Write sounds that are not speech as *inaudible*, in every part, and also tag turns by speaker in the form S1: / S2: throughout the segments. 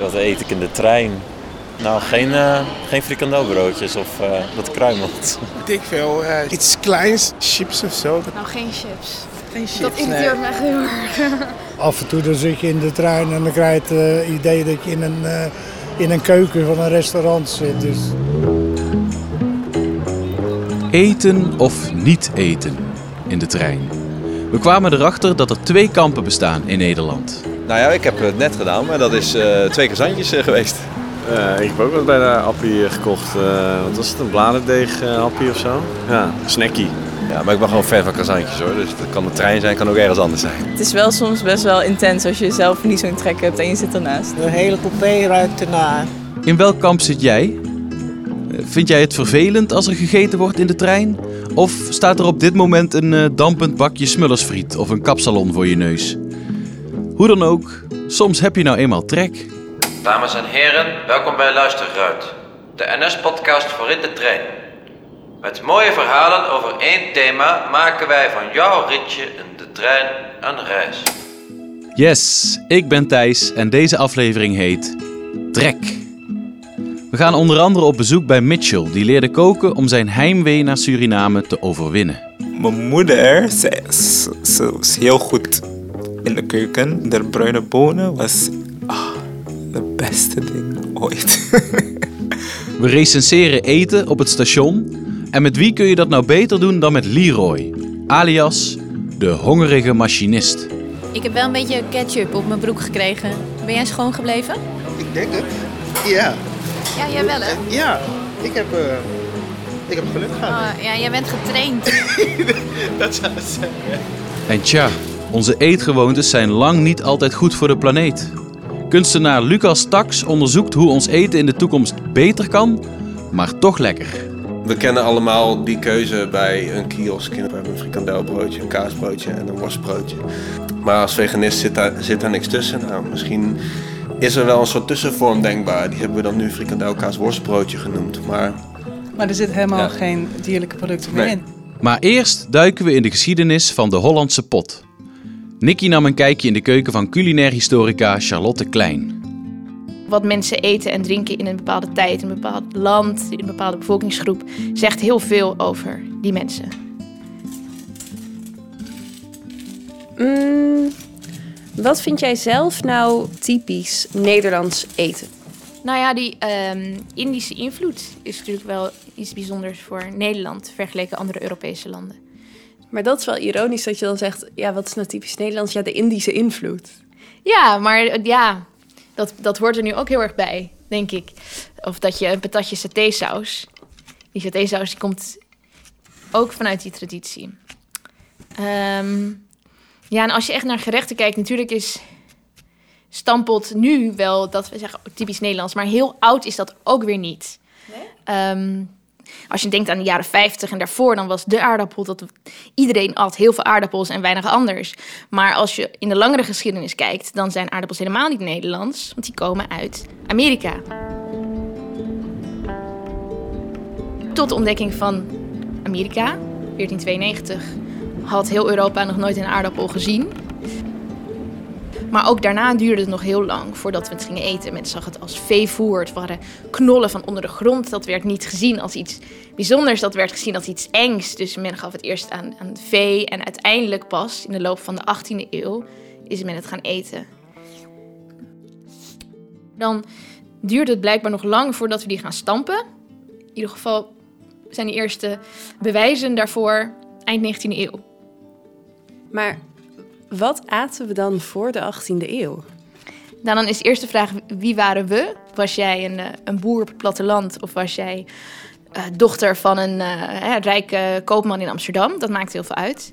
S1: Wat eet ik in de trein? Nou, geen, uh, geen frikandelbroodjes of uh, wat kruimelt. *laughs*
S2: Ik veel, uh, iets kleins, chips of zo.
S3: Nou, geen chips.
S2: Geen chips,
S3: Dat irriteert
S2: nee.
S3: me echt heel erg. *laughs*
S4: Af en toe dan zit je in de trein en dan krijg je het idee dat je in een, uh, in een keuken van een restaurant zit. Dus...
S5: Eten of niet eten in de trein. We kwamen erachter dat er twee kampen bestaan in Nederland.
S6: Nou ja, ik heb het net gedaan, maar dat is uh, twee keer zandjes uh, geweest.
S7: Uh, ik heb ook wat bij de Appie gekocht. wat was het, een bladerdeeg Appie of zo? Ja, snackie.
S6: Ja, maar ik ben gewoon fan van kazantjes hoor. Dus dat kan de trein zijn, kan ook ergens anders zijn.
S8: Het is wel soms best wel intens als je zelf niet zo'n trek hebt en je zit ernaast.
S9: De hele coupé ruikt ernaar.
S5: In welk kamp zit jij? Vind jij het vervelend als er gegeten wordt in de trein? Of staat er op dit moment een dampend bakje smullersfriet of een kapsalon voor je neus? Hoe dan ook, soms heb je nou eenmaal trek.
S10: Dames en heren, welkom bij Luisterruit, de NS-podcast voor in de trein. Met mooie verhalen over één thema maken wij van jouw ritje in de trein een reis.
S5: Yes, ik ben Thijs en deze aflevering heet Trek. We gaan onder andere op bezoek bij Mitchell, die leerde koken om zijn heimwee naar Suriname te overwinnen.
S11: Mijn moeder, ze is, ze is heel goed in de keuken. De bruine bonen was ah, de beste ding ooit. *laughs*
S5: We recenseren eten op het station. En met wie kun je dat nou beter doen dan met Leroy, alias de hongerige machinist.
S3: Ik heb wel een beetje ketchup op mijn broek gekregen. Ben jij schoon gebleven?
S2: Ik denk het. Ja.
S3: Ja, jij wel hè?
S2: Ja, ik heb, uh, ik heb geluk gehad.
S3: Oh, ja, jij bent getraind. *laughs*
S2: dat zou het zijn, ja.
S5: En tja, onze eetgewoontes zijn lang niet altijd goed voor de planeet. Kunstenaar Lucas Tax onderzoekt hoe ons eten in de toekomst beter kan, maar toch lekker.
S6: We kennen allemaal die keuze bij een kiosk. We hebben een frikandelbroodje, een kaasbroodje en een worstbroodje. Maar als veganist zit daar, zit daar niks tussen. Nou, misschien is er wel een soort tussenvorm denkbaar. Die hebben we dan nu frikandelkaas worstbroodje genoemd. Maar,
S8: maar er zit helemaal ja. geen dierlijke producten meer
S6: nee.
S8: in.
S5: Maar eerst duiken we in de geschiedenis van de Hollandse pot. Nicky nam een kijkje in de keuken van culinair historica Charlotte Klein.
S3: Wat mensen eten en drinken in een bepaalde tijd, in een bepaald land, in een bepaalde bevolkingsgroep, zegt heel veel over die mensen.
S12: Mm, wat vind jij zelf nou typisch Nederlands eten?
S3: Nou ja, die um, Indische invloed is natuurlijk wel iets bijzonders voor Nederland vergeleken andere Europese landen.
S12: Maar dat is wel ironisch dat je dan zegt, ja, wat is nou typisch Nederlands? Ja, de Indische invloed.
S3: Ja, maar ja, dat, dat hoort er nu ook heel erg bij, denk ik. Of dat je een patatje satésaus. Die satésaus die komt ook vanuit die traditie. Um, ja, en als je echt naar gerechten kijkt, natuurlijk is stampot nu wel dat we zeggen typisch Nederlands, maar heel oud is dat ook weer niet. Nee? Um, als je denkt aan de jaren 50 en daarvoor, dan was de aardappel dat iedereen at heel veel aardappels en weinig anders. Maar als je in de langere geschiedenis kijkt, dan zijn aardappels helemaal niet Nederlands, want die komen uit Amerika. Tot de ontdekking van Amerika, 1492, had heel Europa nog nooit een aardappel gezien. Maar ook daarna duurde het nog heel lang voordat we het gingen eten. Mensen zag het als veevoer. Het waren knollen van onder de grond. Dat werd niet gezien als iets bijzonders. Dat werd gezien als iets engs. Dus men gaf het eerst aan, aan vee. En uiteindelijk pas in de loop van de 18e eeuw is men het gaan eten. Dan duurde het blijkbaar nog lang voordat we die gaan stampen. In ieder geval zijn die eerste bewijzen daarvoor eind 19e eeuw.
S12: Maar wat aten we dan voor de 18e eeuw?
S3: Nou, dan is de eerste vraag, wie waren we? Was jij een, een boer op het platteland of was jij uh, dochter van een uh, rijke koopman in Amsterdam? Dat maakt heel veel uit.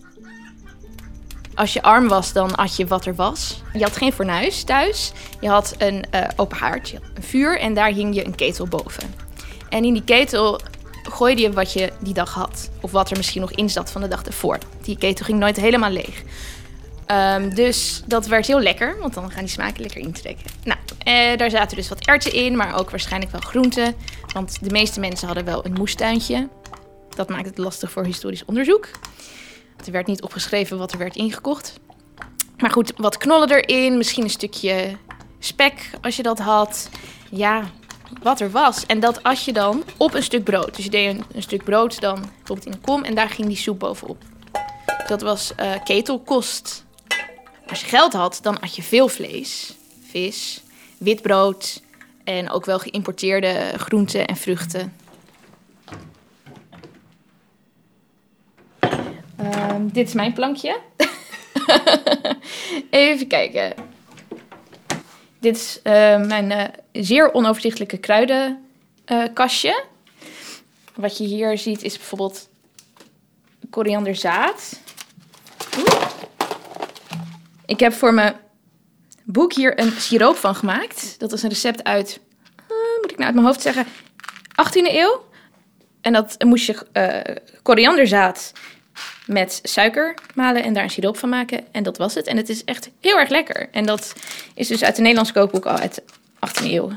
S3: Als je arm was, dan at je wat er was. Je had geen fornuis thuis. Je had een uh, open haard, je had een vuur en daar hing je een ketel boven. En in die ketel gooide je wat je die dag had. Of wat er misschien nog in zat van de dag ervoor. Die ketel ging nooit helemaal leeg. Um, dus dat werd heel lekker, want dan gaan die smaken lekker intrekken. Nou, eh, daar zaten dus wat erwten in, maar ook waarschijnlijk wel groenten. Want de meeste mensen hadden wel een moestuintje. Dat maakt het lastig voor historisch onderzoek. Er werd niet opgeschreven wat er werd ingekocht. Maar goed, wat knollen erin, misschien een stukje spek als je dat had. Ja, wat er was. En dat als je dan op een stuk brood, dus je deed een, een stuk brood dan bijvoorbeeld in een kom en daar ging die soep bovenop. Dat was eh, ketelkost. Als je geld had, dan had je veel vlees, vis, wit brood en ook wel geïmporteerde groenten en vruchten. Ehm, dit is mijn plankje. *laughs* Even kijken. Dit is eh, mijn eh, zeer onoverzichtelijke kruidenkastje. Wat je hier ziet is bijvoorbeeld korianderzaad. Ik heb voor mijn boek hier een siroop van gemaakt. Dat is een recept uit, eh, moet ik nou uit mijn hoofd zeggen, 18e eeuw. En dat moest je eh, korianderzaad met suiker malen en daar een siroop van maken. En dat was het. En het is echt heel erg lekker. En dat is dus uit de Nederlands kookboek al uit de 18e eeuw.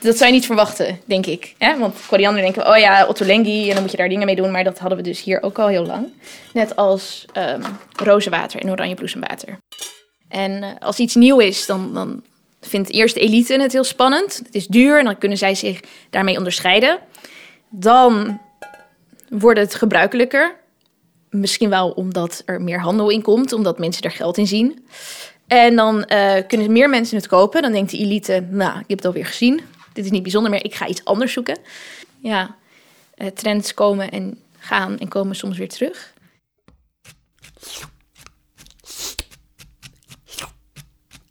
S3: Dat zou je niet verwachten, denk ik. Hè? Want koriander denken oh ja, ottolenghi, en dan moet je daar dingen mee doen. Maar dat hadden we dus hier ook al heel lang. Net als ehm rozenwater en oranjebloesemwater. En eh, als iets nieuw is, dan, dan vindt eerst de elite het heel spannend. Het is duur en dan kunnen zij zich daarmee onderscheiden. Dan wordt het gebruikelijker. Misschien wel omdat er meer handel in komt, omdat mensen er geld in zien. En dan eh, kunnen meer mensen het kopen. Dan denkt de elite, nou, ik heb het alweer gezien. Dit is niet bijzonder meer, ik ga iets anders zoeken. Ja, eh, trends komen en gaan en komen soms weer terug.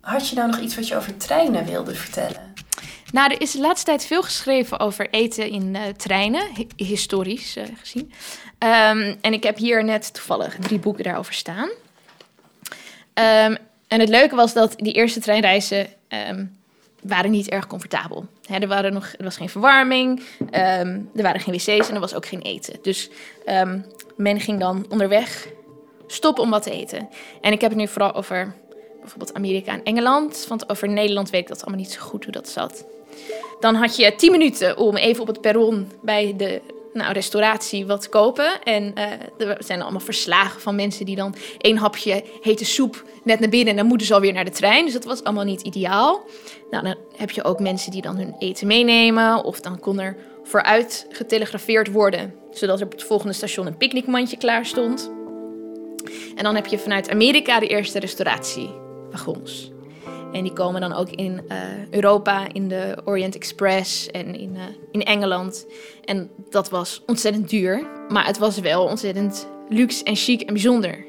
S12: Had je nou nog iets wat je over treinen wilde vertellen?
S3: Nou, er is de laatste tijd veel geschreven over eten in eh, treinen, hi- historisch eh, gezien. Ehm, en ik heb hier net toevallig drie boeken daarover staan. Ehm, en het leuke was dat die eerste treinreizen ehm, waren niet erg comfortabel. Hè, er, waren nog, er was geen verwarming, ehm, er waren geen wc's en er was ook geen eten. Dus ehm, men ging dan onderweg stoppen om wat te eten. En ik heb het nu vooral over bijvoorbeeld Amerika en Engeland. Want over Nederland weet ik dat allemaal niet zo goed hoe dat zat. Dan had je 10 minuten om even op het perron bij de nou, restauratie wat kopen. En eh, er zijn allemaal verslagen van mensen die dan één hapje hete soep net naar binnen en dan moeten ze alweer naar de trein. Dus dat was allemaal niet ideaal. Nou, dan heb je ook mensen die dan hun eten meenemen. Of dan kon er vooruit getelegrafeerd worden, zodat er op het volgende station een picknickmandje klaar stond. En dan heb je vanuit Amerika de eerste restauratiewagons. En die komen dan ook in eh, Europa, in de Orient Express en in, eh, in Engeland. En dat was ontzettend duur, maar het was wel ontzettend luxe en chic en bijzonder.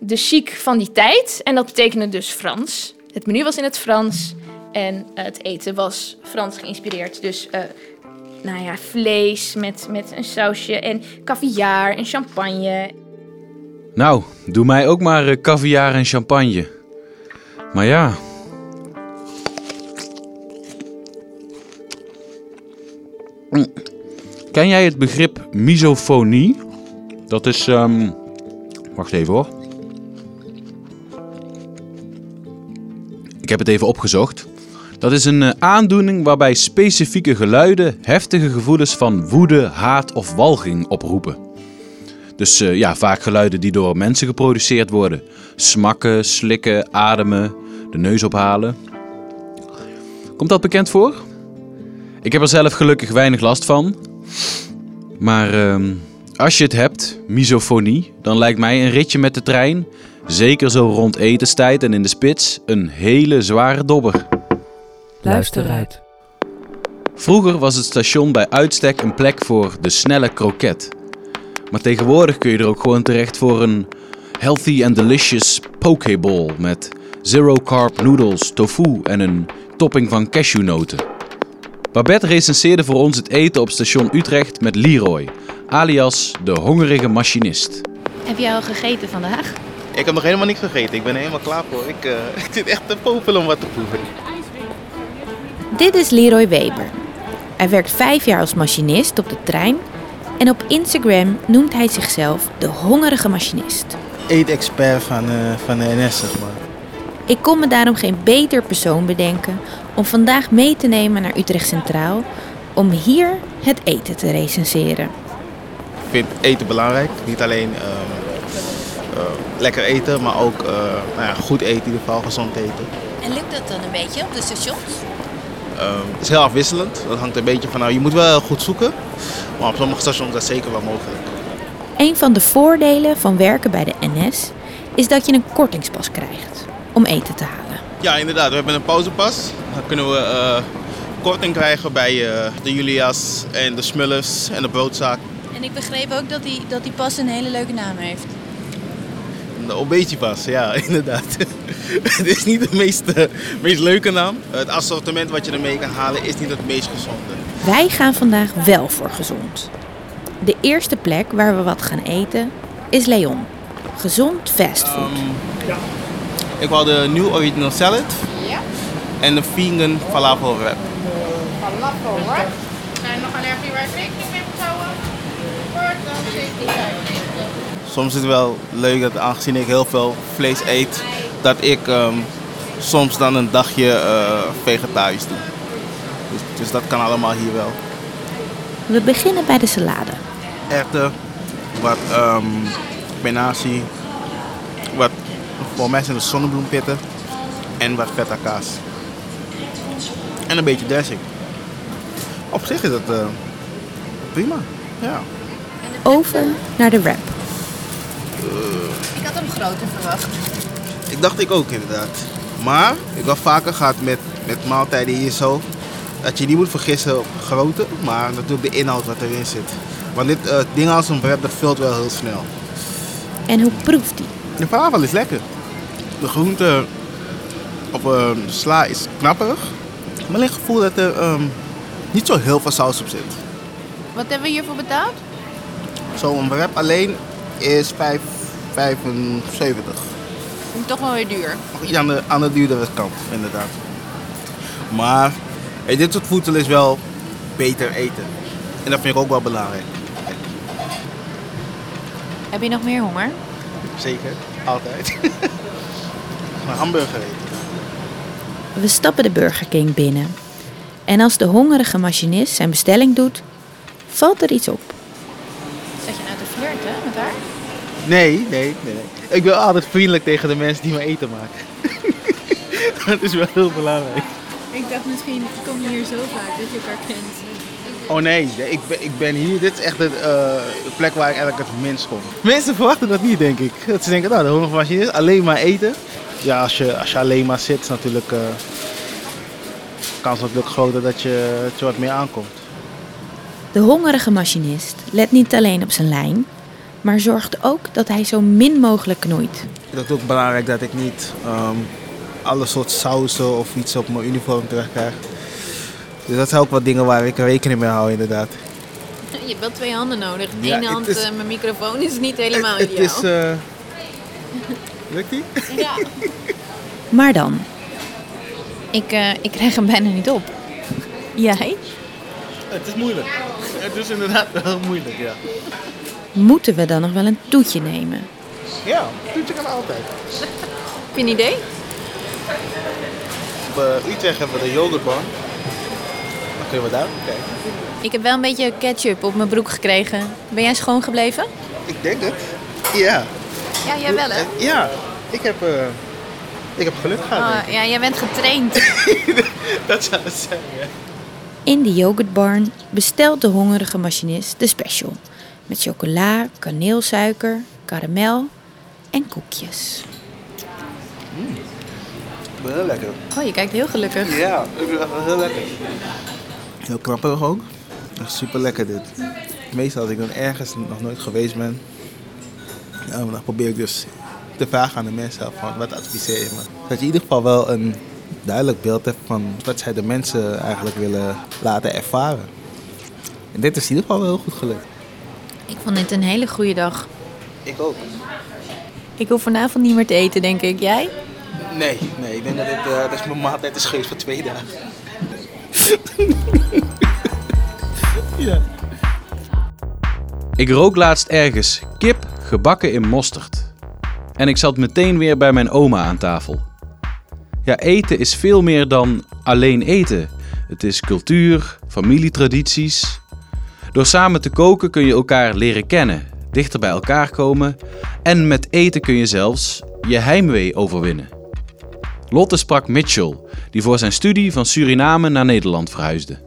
S3: De chic van die tijd, en dat betekende dus Frans. Het menu was in het Frans en eh, het eten was Frans geïnspireerd. Dus nou ja, vlees met, met een sausje en caviar en champagne
S5: Nou, doe mij ook maar caviar en champagne. Maar ja. Ken jij het begrip misofonie? Dat is. ehm, Wacht even hoor. Ik heb het even opgezocht. Dat is een eh, aandoening waarbij specifieke geluiden heftige gevoelens van woede, haat of walging oproepen. Dus eh, ja, vaak geluiden die door mensen geproduceerd worden. Smakken, slikken, ademen, de neus ophalen. Komt dat bekend voor? Ik heb er zelf gelukkig weinig last van. Maar ehm, als je het hebt, misofonie, dan lijkt mij een ritje met de trein, zeker zo rond etenstijd en in de spits, een hele zware dobber.
S13: Luister uit.
S5: Vroeger was het station bij uitstek een plek voor de snelle kroket. Maar tegenwoordig kun je er ook gewoon terecht voor een healthy and delicious pokeball met zero carb noodles, tofu en een topping van cashewnoten. Babette recenseerde voor ons het eten op station Utrecht met Leroy, alias de hongerige machinist.
S3: Heb jij al gegeten vandaag?
S2: Ik heb nog helemaal niks gegeten. Ik ben er helemaal klaar voor. Ik, eh, *laughs* ik zit echt te popelen om wat te proeven.
S14: Dit is Leroy Weber. Hij werkt vijf jaar als machinist op de trein en op Instagram noemt hij zichzelf de hongerige machinist.
S2: Eet-expert van, eh, van de NS, zeg maar.
S14: Ik kon me daarom geen beter persoon bedenken om vandaag mee te nemen naar Utrecht Centraal om hier het eten te recenseren.
S2: Ik vind eten belangrijk. Niet alleen ehm, eh, lekker eten, maar ook eh, nou ja, goed eten in ieder geval, gezond eten.
S14: En lukt dat dan een beetje op de stations?
S2: Ehm, het is heel afwisselend. Dat hangt een beetje van, nou, je moet wel heel goed zoeken. Maar op sommige stations is dat zeker wel mogelijk.
S14: Een van de voordelen van werken bij de NS is dat je een kortingspas krijgt om eten te halen.
S2: Ja, inderdaad. We hebben een pauzepas. Dan kunnen we eh, korting krijgen bij eh, de Julia's en de Smullers en de broodzaak.
S12: En ik begreep ook dat die, dat die pas een hele leuke naam heeft.
S2: De obesiepas, ja, *laughs* inderdaad. Het is niet de meest, eh, meest leuke naam. Het assortiment wat je ermee kan halen is niet het meest gezonde.
S14: Wij gaan vandaag wel voor gezond. De eerste plek waar we wat gaan eten is Leon. Gezond fastfood.
S2: Ik wou de New Original Salad
S3: Ja.
S2: En de Vegan Falafel Wrap.
S3: Falafel hoor. En nog een erg waar ik rekening mee moet houden. Voor dan 17,95.
S2: Soms is het wel leuk dat aangezien ik heel veel vlees eet, dat ik ehm, soms dan een dagje eh, vegetarisch doe. Dus, dus dat kan allemaal hier wel.
S14: We beginnen bij de salade.
S2: Erwten, wat ehm spinazie, wat voor mij zijn de zonnebloempitten en wat feta kaas. En een beetje dressing. Op zich is het eh, prima. Ja.
S14: Over naar de wrap.
S3: Ik had hem groter verwacht.
S2: Ik dacht ik ook inderdaad. Maar ik wel vaker gaat met, met maaltijden hier zo. Dat je niet moet vergissen op grootte, maar natuurlijk de inhoud wat erin zit. Want dit eh, ding als een wrap, dat vult wel heel snel.
S14: En hoe proeft die?
S2: De falafel is lekker. De groente op een sla is knapperig. Maar ik heb het gevoel dat er ehm, niet zo heel veel saus op zit.
S3: Wat hebben we hiervoor betaald?
S2: Zo'n wrap alleen is 5, 75.
S3: Toch wel weer duur.
S2: Ja, aan de, aan de duurdere kant, inderdaad. Maar hey, dit soort voedsel is wel beter eten. En dat vind ik ook wel belangrijk.
S3: Heb je nog meer honger?
S2: Zeker, altijd. *laughs* Een hamburger eten.
S14: We stappen de Burger King binnen. En als de hongerige machinist zijn bestelling doet, valt er iets op.
S3: Zat je nou te flirten met haar?
S2: Nee, nee, nee. Ik ben altijd vriendelijk tegen de mensen die me eten maken. *laughs* dat is wel heel belangrijk.
S12: Ik dacht misschien kom je hier zo vaak dat je elkaar kent.
S2: Oh nee, ik ben, ik ben hier. Dit is echt de, eh, de plek waar ik eigenlijk het minst kom. Mensen verwachten dat niet, denk ik. Dat ze denken, nou, de hongerige machinist, alleen maar eten. Ja, als je, als je alleen maar zit, is natuurlijk... eh kans natuurlijk groter dat je, dat je wat meer aankomt.
S14: De hongerige machinist let niet alleen op zijn lijn, maar zorgt ook dat hij zo min mogelijk knoeit.
S2: Het is ook belangrijk dat ik niet ehm, alle soort sausen of iets op mijn uniform terugkrijg. Dus dat zijn ook wat dingen waar ik rekening mee hou, inderdaad.
S3: Je hebt wel twee handen nodig.
S2: Ja,
S3: één
S2: het
S3: hand
S2: is-
S3: eh, mijn microfoon is niet helemaal
S2: Het
S3: ideaal.
S2: is... eh, *laughs* Lukt die?
S3: Ja. *laughs*
S14: Maar dan,
S3: Ik, eh, ik krijg hem bijna niet op. Jij?
S2: Het is moeilijk. Het is inderdaad *laughs* wel moeilijk, ja.
S14: moeten we dan nog wel een toetje nemen?
S2: Ja, toetje kan altijd.
S3: Heb je een idee?
S2: Op eh, Utrecht hebben we de yoghurtbar. Dan kunnen we daar ook kijken.
S3: Ik heb wel een beetje ketchup op mijn broek gekregen. Ben jij schoon gebleven?
S2: Ik denk het. Ja.
S3: Ja, jij wel hè?
S2: Eh, Ja, ik heb, eh, ik heb geluk gehad.
S3: Ah, ja, jij bent getraind. *laughs*
S2: Dat zou het zijn, ja.
S14: In de yoghurtbarn bestelt de hongerige machinist de special. Met chocola, kaneelsuiker, karamel en koekjes.
S2: Heel lekker.
S3: Oh, je kijkt heel gelukkig.
S2: Ja, ik vind het echt wel heel lekker. Heel knapperig ook. Echt super lekker dit. Meestal als ik dan ergens nog nooit geweest ben, ja, dan probeer ik dus te vragen aan de mensen zelf van wat adviseer je me. Dat je in ieder geval wel een duidelijk beeld hebt van wat zij de mensen eigenlijk willen laten ervaren. En dit is in ieder geval wel heel goed gelukt.
S3: Ik vond dit een hele goede dag.
S2: Ik ook.
S3: Ik hoef vanavond niet meer te eten, denk ik. Jij?
S2: Nee, nee, ik denk dat dit eh, dat is mijn maaltijd is geweest voor twee dagen. *laughs* ja.
S5: Ik rook laatst ergens kip gebakken in mosterd. En ik zat meteen weer bij mijn oma aan tafel. Ja, eten is veel meer dan alleen eten. Het is cultuur, familietradities. Door samen te koken kun je elkaar leren kennen, dichter bij elkaar komen en met eten kun je zelfs je heimwee overwinnen. Lotte sprak Mitchell, die voor zijn studie van Suriname naar Nederland verhuisde.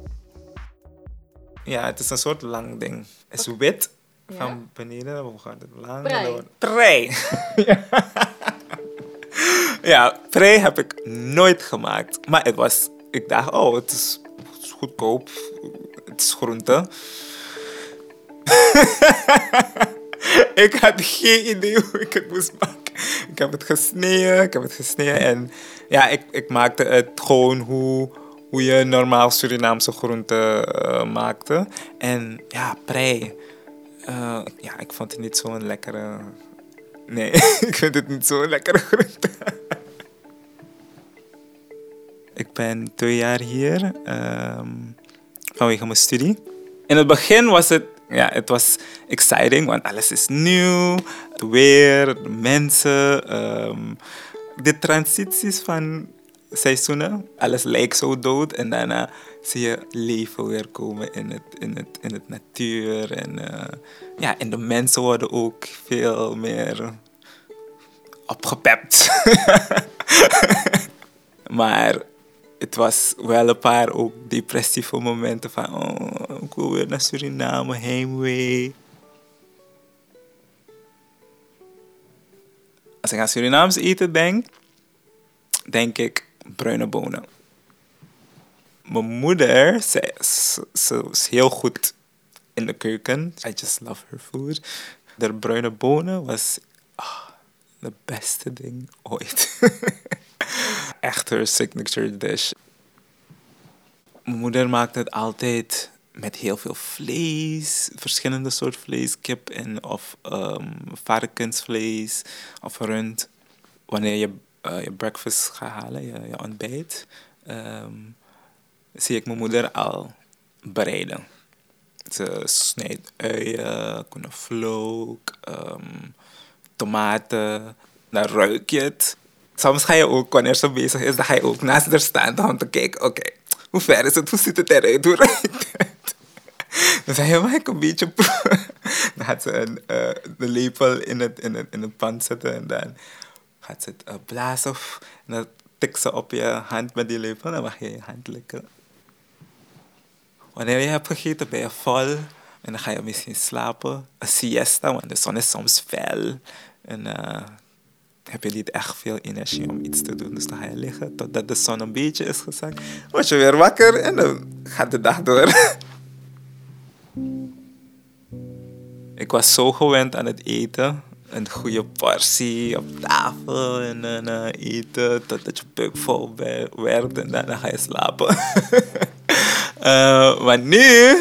S11: Ja, het is een soort lang ding. Het is wit. Van beneden, lang?
S12: Prei.
S11: Prei. ja, prei heb ik nooit gemaakt. Maar het was, ik dacht, oh, het is goedkoop. Het is groente. *laughs* ik had geen idee hoe ik het moest maken. Ik heb het gesneden, ik heb het gesneden en ja, ik, ik maakte het gewoon hoe, hoe je normaal Surinaamse groenten eh, maakte. En ja, prei. Eh, ja, ik vond het niet zo'n lekkere... Nee, *laughs* ik vind het niet zo'n lekkere groente. *laughs* ik ben twee jaar hier ehm, vanwege mijn studie. In het begin was het, ja, het was exciting, want alles is nieuw. Het weer, de mensen, ehm, de transities van seizoenen. Alles lijkt zo dood en daarna zie je leven weer komen in het, in het, in het natuur. En, eh, ja, en de mensen worden ook veel meer opgepept. *laughs* maar het was wel een paar ook depressieve momenten van oh, ik wil weer naar Suriname, heimwee. Als ik aan Surinaams eten denk, denk ik bruine bonen. Mijn moeder, ze, ze, ze is heel goed in de keuken. I just love her food. De bruine bonen was ah, de beste ding ooit. *laughs* Echt haar signature dish. Mijn moeder maakt het altijd met heel veel vlees, verschillende soorten vlees, kip en of um, varkensvlees of rund. Wanneer je uh, je breakfast gaat halen, je, ontbijt, um, zie ik mijn moeder al bereiden. Ze snijdt uien, knoflook, um, tomaten, dan ruik je het. Soms ga je ook, wanneer ze bezig is, dan ga je ook naast haar staan om te kijken, oké, hoe ver is het, hoe ziet het eruit, hoe ruikt het? *laughs* Dan zei je, mag ik een beetje proeven? *laughs* Dan gaat ze een, uh, de lepel in het, in, het, in het pan zetten en dan gaat ze het uh, blazen of, en dan tik ze op je hand met die lepel dan mag je je hand likken. Wanneer je hebt gegeten ben je vol en dan ga je misschien slapen. Een siesta, want de zon is soms fel. En uh, heb je niet echt veel energie om iets te doen. Dus dan ga je liggen totdat de zon een beetje is gezakt. Word je weer wakker en dan gaat de dag door. *laughs* Ik was zo gewend aan het eten. Een goede portie op tafel en dan uh, eten totdat je buik vol werd en daarna ga je slapen. uh, *laughs* maar nu,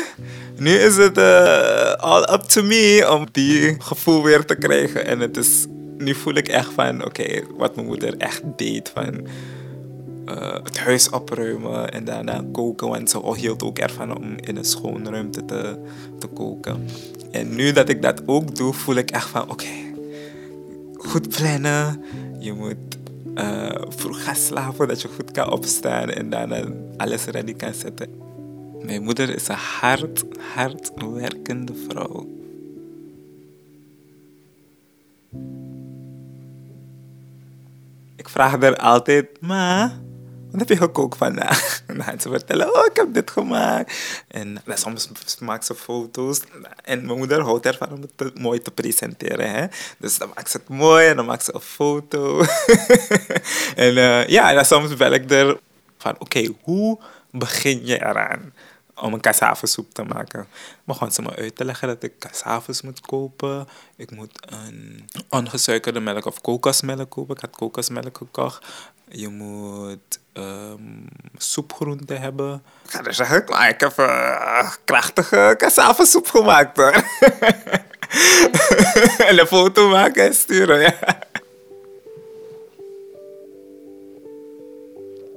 S11: nu is het uh, all up to me om die gevoel weer te krijgen. En het is, nu voel ik echt van, oké, wat mijn moeder echt deed. Van, het huis opruimen en daarna koken. Want ze hield ook ervan om in een schone ruimte te, te koken. En nu dat ik dat ook doe, voel ik echt van, oké, goed plannen. Je moet uh, vroeg gaan slapen, dat je goed kan opstaan en daarna alles ready kan zetten. Mijn moeder is een hard, hard werkende vrouw. Ik vraag haar altijd, ma, wat heb je gekookt vandaag? En ze vertellen, oh, ik heb dit gemaakt. En dan soms maakt ze foto's. En mijn moeder houdt ervan om het mooi te presenteren. Hè? Dus dan maakt ze het mooi en dan maakt ze een foto. *laughs* en uh, ja, dan soms bel ik er van, oké, hoe begin je eraan? om een cassavessoep te maken. Begon ze me uit te leggen dat ik cassaves moet kopen. Ik moet een ongesuikerde melk of kokosmelk kopen. Ik had kokosmelk gekocht. Je moet um, soepgroenten hebben. Ik ga dus zeggen, maar ik heb uh, krachtige cassavessoep gemaakt hoor. *laughs* en een foto maken en sturen, ja.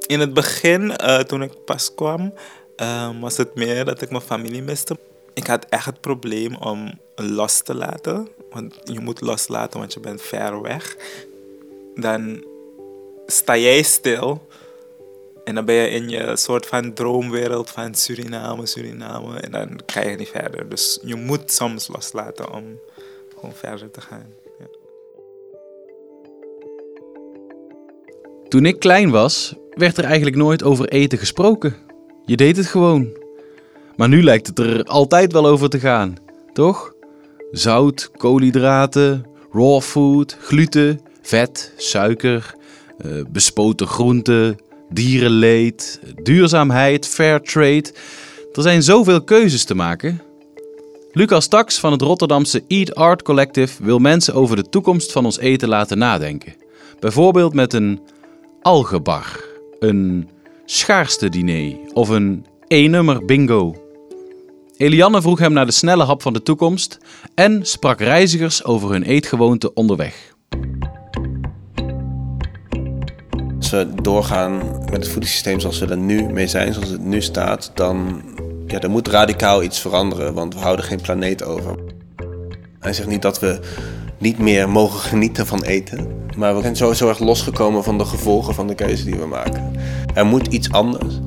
S11: In het begin, uh, toen ik pas kwam, um, was het meer dat ik mijn familie miste. Ik had echt het probleem om los te laten. Want je moet loslaten, want je bent ver weg. Dan sta jij stil. En dan ben je in je soort van droomwereld van Suriname, Suriname. En dan ga je niet verder. Dus je moet soms loslaten om gewoon verder te gaan. Ja.
S5: Toen ik klein was, werd er eigenlijk nooit over eten gesproken. Je deed het gewoon. Maar nu lijkt het er altijd wel over te gaan, toch? Zout, koolhydraten, raw food, gluten, vet, suiker, eh, bespoten groenten, dierenleed, duurzaamheid, fair trade. Er zijn zoveel keuzes te maken. Lucas Tax van het Rotterdamse Eat Art Collective wil mensen over de toekomst van ons eten laten nadenken. Bijvoorbeeld met een algebar, een schaarste diner of een één-nummer bingo. Elianne vroeg hem naar de snelle hap van de toekomst en sprak reizigers over hun eetgewoonten onderweg.
S6: We doorgaan met het voedingssysteem zoals we er nu mee zijn, zoals het nu staat, dan ja, er moet radicaal iets veranderen, want we houden geen planeet over. Hij zegt niet dat we niet meer mogen genieten van eten, maar we zijn sowieso erg losgekomen van de gevolgen van de keuze die we maken. Er moet iets anders.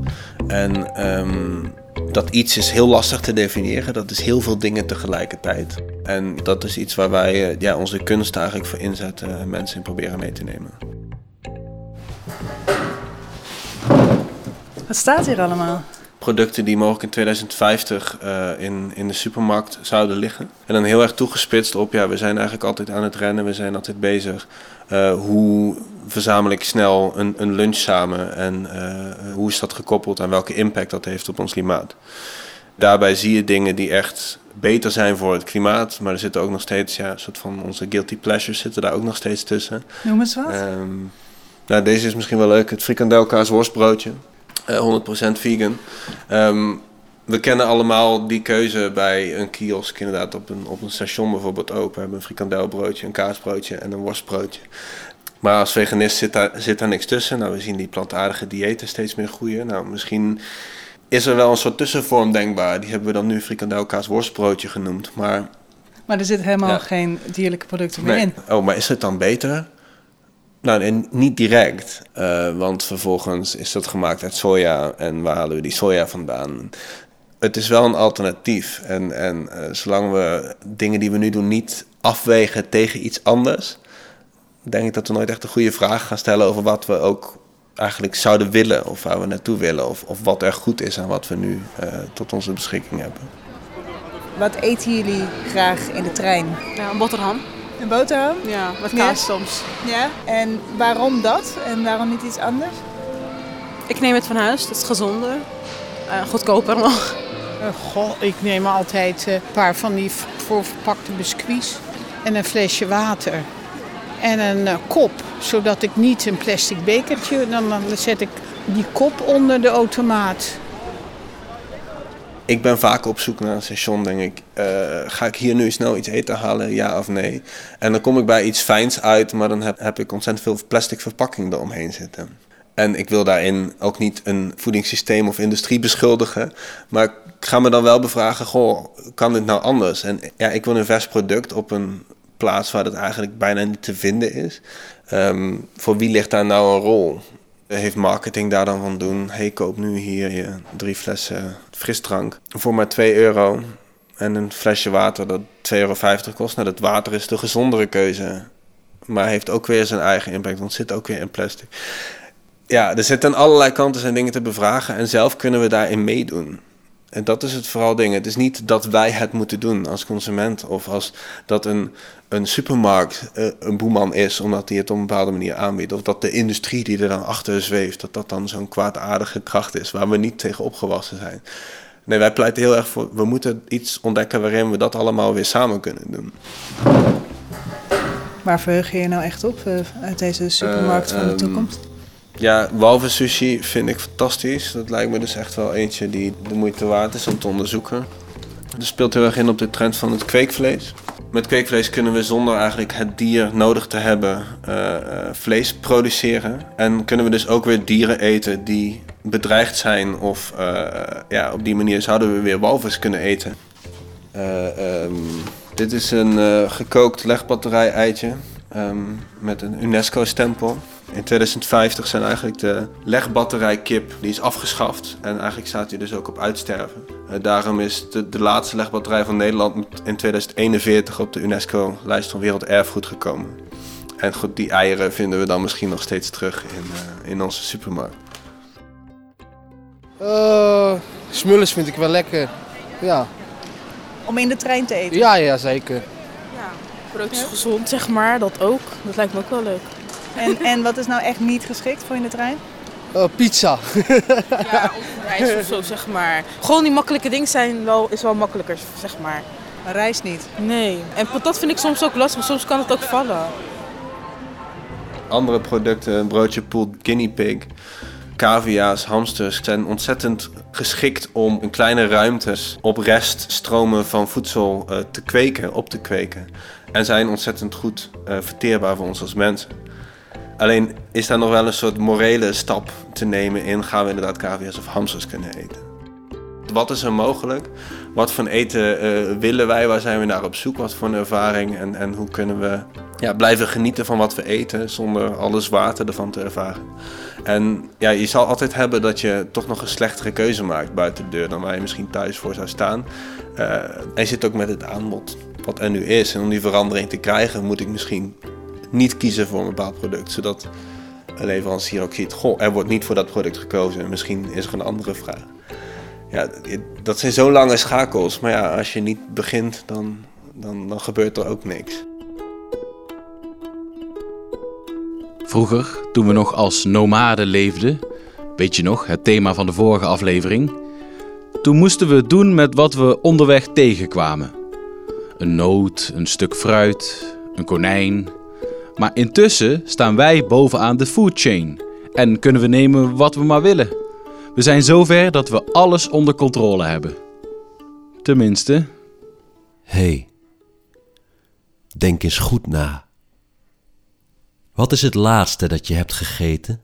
S6: En ehm, dat iets is heel lastig te definiëren. Dat is heel veel dingen tegelijkertijd. En dat is iets waar wij eh, ja, onze kunst eigenlijk voor inzetten en mensen in proberen mee te nemen.
S15: Wat staat hier allemaal?
S6: producten die mogelijk in 2050 uh, in, in de supermarkt zouden liggen. En dan heel erg toegespitst op, ja, we zijn eigenlijk altijd aan het rennen, we zijn altijd bezig. Uh, hoe verzamel ik snel een, een lunch samen en uh, hoe is dat gekoppeld aan welke impact dat heeft op ons klimaat? Daarbij zie je dingen die echt beter zijn voor het klimaat, maar er zitten ook nog steeds, ja, een soort van onze guilty pleasures zitten daar ook nog steeds tussen.
S15: Noem eens wat.
S6: Um, nou, deze is misschien wel leuk, het frikandelkaas worstbroodje. 100% vegan. Um, we kennen allemaal die keuze bij een kiosk, inderdaad, op een, op een station bijvoorbeeld ook. We hebben een frikandelbroodje, een kaasbroodje en een worstbroodje. Maar als veganist zit daar, zit daar niks tussen. Nou, we zien die plantaardige diëten steeds meer groeien. Nou, misschien is er wel een soort tussenvorm denkbaar. Die hebben we dan nu frikandelkaas worstbroodje genoemd. Maar,
S15: maar er zit helemaal ja. geen dierlijke producten meer
S6: nee.
S15: in.
S6: Oh, maar is het dan beter? Nou, en niet direct, uh, want vervolgens is dat gemaakt uit soja en waar halen we die soja vandaan? Het is wel een alternatief en, en uh, zolang we dingen die we nu doen niet afwegen tegen iets anders, denk ik dat we nooit echt een goede vraag gaan stellen over wat we ook eigenlijk zouden willen of waar we naartoe willen of, of wat er goed is aan wat we nu uh, tot onze beschikking hebben.
S15: Wat eten jullie graag in de trein?
S16: Ja, een boterham.
S15: Een boterham?
S16: Ja, met kaas
S15: ja.
S16: soms.
S15: Ja, en waarom dat? En waarom niet iets anders?
S16: Ik neem het van huis, dat is gezonder. Uh, goedkoper nog.
S9: Uh, goh, ik neem altijd een paar van die voorverpakte biscuits en een flesje water. En een uh, kop, zodat ik niet een plastic bekertje... Dan, dan zet ik die kop onder de automaat.
S6: Ik ben vaak op zoek naar een station, denk ik. Uh, ga ik hier nu snel iets eten halen, ja of nee? En dan kom ik bij iets fijns uit, maar dan heb, heb ik ontzettend veel plastic verpakking eromheen zitten. En ik wil daarin ook niet een voedingssysteem of industrie beschuldigen. Maar ik ga me dan wel bevragen, goh, kan dit nou anders? En ja, ik wil een vers product op een plaats waar dat eigenlijk bijna niet te vinden is. Um, voor wie ligt daar nou een rol? Heeft marketing daar dan van doen? Hey, koop nu hier je drie flessen frisdrank voor maar 2 euro. En een flesje water dat 2,50 euro kost. Nou, dat water is de gezondere keuze. Maar heeft ook weer zijn eigen impact, want het zit ook weer in plastic. Ja, er zitten allerlei kanten zijn dingen te bevragen. En zelf kunnen we daarin meedoen. En dat is het vooral ding. Het is niet dat wij het moeten doen als consument. Of als dat een, een supermarkt uh, een boeman is, omdat hij het op een bepaalde manier aanbiedt. Of dat de industrie die er dan achter zweeft, dat dat dan zo'n kwaadaardige kracht is waar we niet tegen opgewassen zijn. Nee, wij pleiten heel erg voor, we moeten iets ontdekken waarin we dat allemaal weer samen kunnen doen.
S15: Waar verheug je je nou echt op uh, uit deze supermarkt van de toekomst?
S6: Um, ja, walvis sushi vind ik fantastisch. Dat lijkt me dus echt wel eentje die de moeite waard is om te onderzoeken. Dat speelt heel erg in op de trend van het kweekvlees. Met kweekvlees kunnen we zonder eigenlijk het dier nodig te hebben uh, uh, vlees produceren. En kunnen we dus ook weer dieren eten die bedreigd zijn. Of uh, ja, op die manier zouden we weer walvis kunnen eten. Um, dit is een gekookt legbatterij-eitje um, met een UNESCO-stempel. In 2050 zijn eigenlijk de legbatterijkip die is afgeschaft. En eigenlijk staat hij dus ook op uitsterven. Uh, daarom is de, de, laatste legbatterij van Nederland in 2041 op de UNESCO-lijst van Werelderfgoed gekomen. En goed, die eieren vinden we dan misschien nog steeds terug in, eh, in onze supermarkt.
S17: Uh, smullers vind ik wel lekker. Ja.
S15: Om in de trein te eten?
S17: Ja, ja zeker.
S16: Brood is gezond, zeg maar. Dat ook. Dat lijkt me ook wel leuk.
S15: En, en wat is nou echt niet geschikt voor in de trein?
S17: Uh, pizza.
S16: Ja, of rijst of zo, *laughs* zeg maar. Gewoon die makkelijke dingen zijn wel, is wel makkelijker, zeg maar.
S15: Maar rijst niet?
S16: Nee. En patat vind ik soms ook lastig, maar soms kan het ook vallen.
S6: Andere producten, een broodje pulled guinea pig, cavia's, hamsters zijn ontzettend geschikt om in kleine ruimtes op reststromen van voedsel uh, te kweken, op te kweken. En zijn ontzettend goed uh, verteerbaar voor ons als mensen. Alleen is daar nog wel een soort morele stap te nemen in: gaan we inderdaad cavia's of hamsters kunnen eten? Wat is er mogelijk? Wat voor eten uh, willen wij? Waar zijn we naar op zoek? Wat voor een ervaring? En, en hoe kunnen we ja, blijven genieten van wat we eten zonder alle zwaarte ervan te ervaren? En ja, je zal altijd hebben dat je toch nog een slechtere keuze maakt buiten de deur dan waar je misschien thuis voor zou staan. Uh, en je zit ook met het aanbod wat er nu is. En om die verandering te krijgen, moet ik misschien niet kiezen voor een bepaald product. Zodat een leverancier ook ziet, goh, er wordt niet voor dat product gekozen. Misschien is er een andere vraag. Ja, dat zijn zo lange schakels. Maar ja, als je niet begint, dan, dan, dan gebeurt er ook niks.
S5: Vroeger, toen we nog als nomaden leefden, weet je nog, het thema van de vorige aflevering, toen moesten we het doen met wat we onderweg tegenkwamen. Een noot, een stuk fruit, een konijn. Maar intussen staan wij bovenaan de food chain en kunnen we nemen wat we maar willen. We zijn zover dat we alles onder controle hebben. Tenminste.
S18: hey, denk eens goed na. Wat is het laatste dat je hebt gegeten?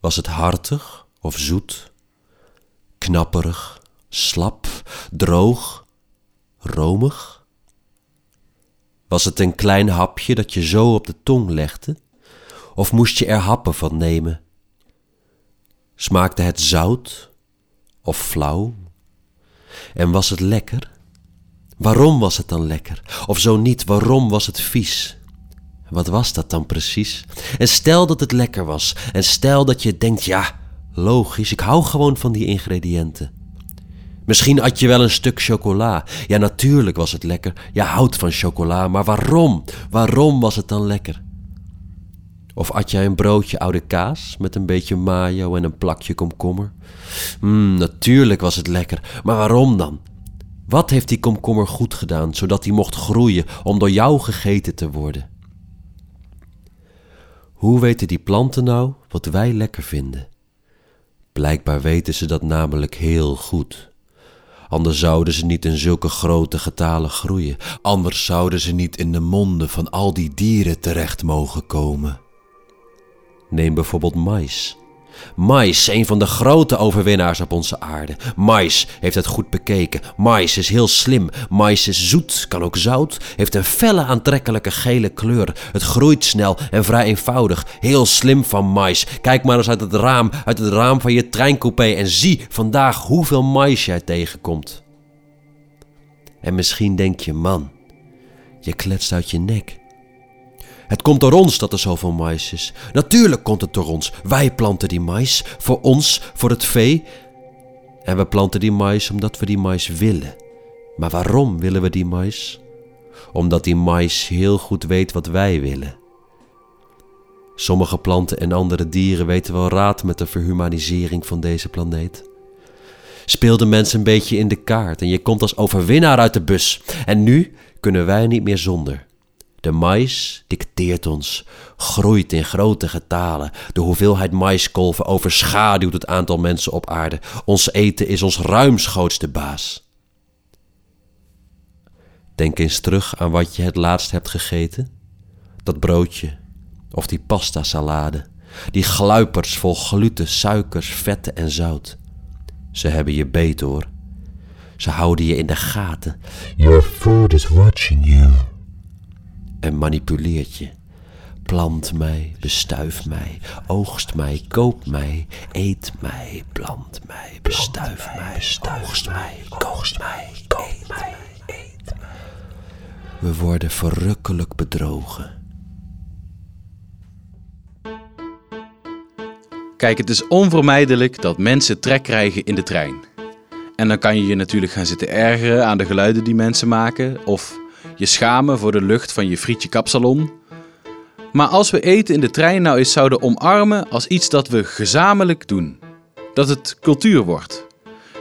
S18: Was het hartig of zoet? Knapperig, slap, droog, romig? Was het een klein hapje dat je zo op de tong legde? Of moest je er happen van nemen? Smaakte het zout of flauw? En was het lekker? Waarom was het dan lekker? Of zo niet, waarom was het vies? Wat was dat dan precies? En stel dat het lekker was. En stel dat je denkt, ja, logisch, ik hou gewoon van die ingrediënten. Misschien at je wel een stuk chocola. Ja, natuurlijk was het lekker. Je houdt van chocola, maar waarom? Waarom was het dan lekker? Of at jij een broodje oude kaas met een beetje mayo en een plakje komkommer? Mmm, natuurlijk was het lekker, maar waarom dan? Wat heeft die komkommer goed gedaan, zodat hij mocht groeien om door jou gegeten te worden? Hoe weten die planten nou wat wij lekker vinden? Blijkbaar weten ze dat namelijk heel goed. Anders zouden ze niet in zulke grote getalen groeien. Anders zouden ze niet in de monden van al die dieren terecht mogen komen. Neem bijvoorbeeld mais. Mais, een van de grote overwinnaars op onze aarde. Mais heeft het goed bekeken. Mais is heel slim. Mais is zoet, kan ook zout. Heeft een felle aantrekkelijke gele kleur. Het groeit snel en vrij eenvoudig. Heel slim van mais. Kijk maar eens uit het raam, uit het raam van je treincoupé en zie vandaag hoeveel mais jij tegenkomt. En misschien denk je, man, je kletst uit je nek. Het komt door ons dat er zoveel mais is. Natuurlijk komt het door ons. Wij planten die mais. Voor ons, voor het vee. En we planten die mais omdat we die mais willen. Maar waarom willen we die mais? Omdat die mais heel goed weet wat wij willen. Sommige planten en andere dieren weten wel raad met de verhumanisering van deze planeet. Speel de mensen een beetje in de kaart en je komt als overwinnaar uit de bus. En nu kunnen wij niet meer zonder. De mais dicteert ons, groeit in grote getalen. De hoeveelheid maiskolven overschaduwt het aantal mensen op aarde. Ons eten is ons ruimschoots baas. Denk eens terug aan wat je het laatst hebt gegeten. Dat broodje of die pasta salade. Die gluipers vol gluten, suikers, vetten en zout. Ze hebben je beet hoor. Ze houden je in de gaten. Your food is watching you en manipuleert je. Plant mij, bestuif mij, oogst mij, koop mij, eet mij, plant mij, bestuif mij, oogst mij, koogst mij, koop mij, eet mij. We worden verrukkelijk bedrogen.
S5: Kijk, het is onvermijdelijk dat mensen trek krijgen in de trein. En dan kan je je natuurlijk gaan zitten ergeren aan de geluiden die mensen maken of je schamen voor de lucht van je frietje kapsalon. Maar als we eten in de trein nou eens zouden omarmen als iets dat we gezamenlijk doen, dat het cultuur wordt.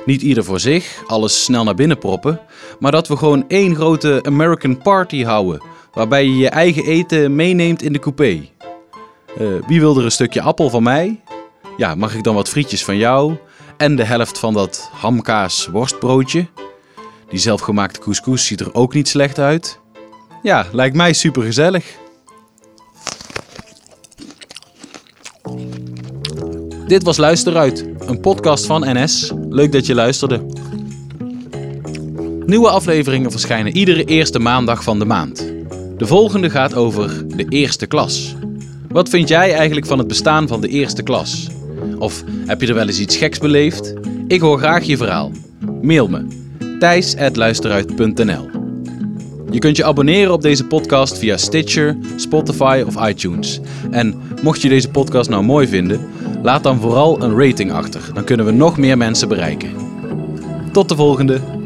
S5: Niet ieder voor zich, alles snel naar binnen proppen, maar dat we gewoon één grote American party houden, waarbij je je eigen eten meeneemt in de coupé. Eh, wie wil er een stukje appel van mij? Ja, mag ik dan wat frietjes van jou? En de helft van dat hamkaas worstbroodje? Die zelfgemaakte couscous ziet er ook niet slecht uit. Ja, lijkt mij super gezellig. Dit was Luisteruit, een podcast van NS. Leuk dat je luisterde. Nieuwe afleveringen verschijnen iedere eerste maandag van de maand. De volgende gaat over de eerste klas. Wat vind jij eigenlijk van het bestaan van de eerste klas? Of heb je er wel eens iets geks beleefd? Ik hoor graag je verhaal. Mail me thijs.luisteruit.nl Je kunt je abonneren op deze podcast via Stitcher, Spotify of iTunes. En mocht je deze podcast nou mooi vinden, laat dan vooral een rating achter. Dan kunnen we nog meer mensen bereiken. Tot de volgende!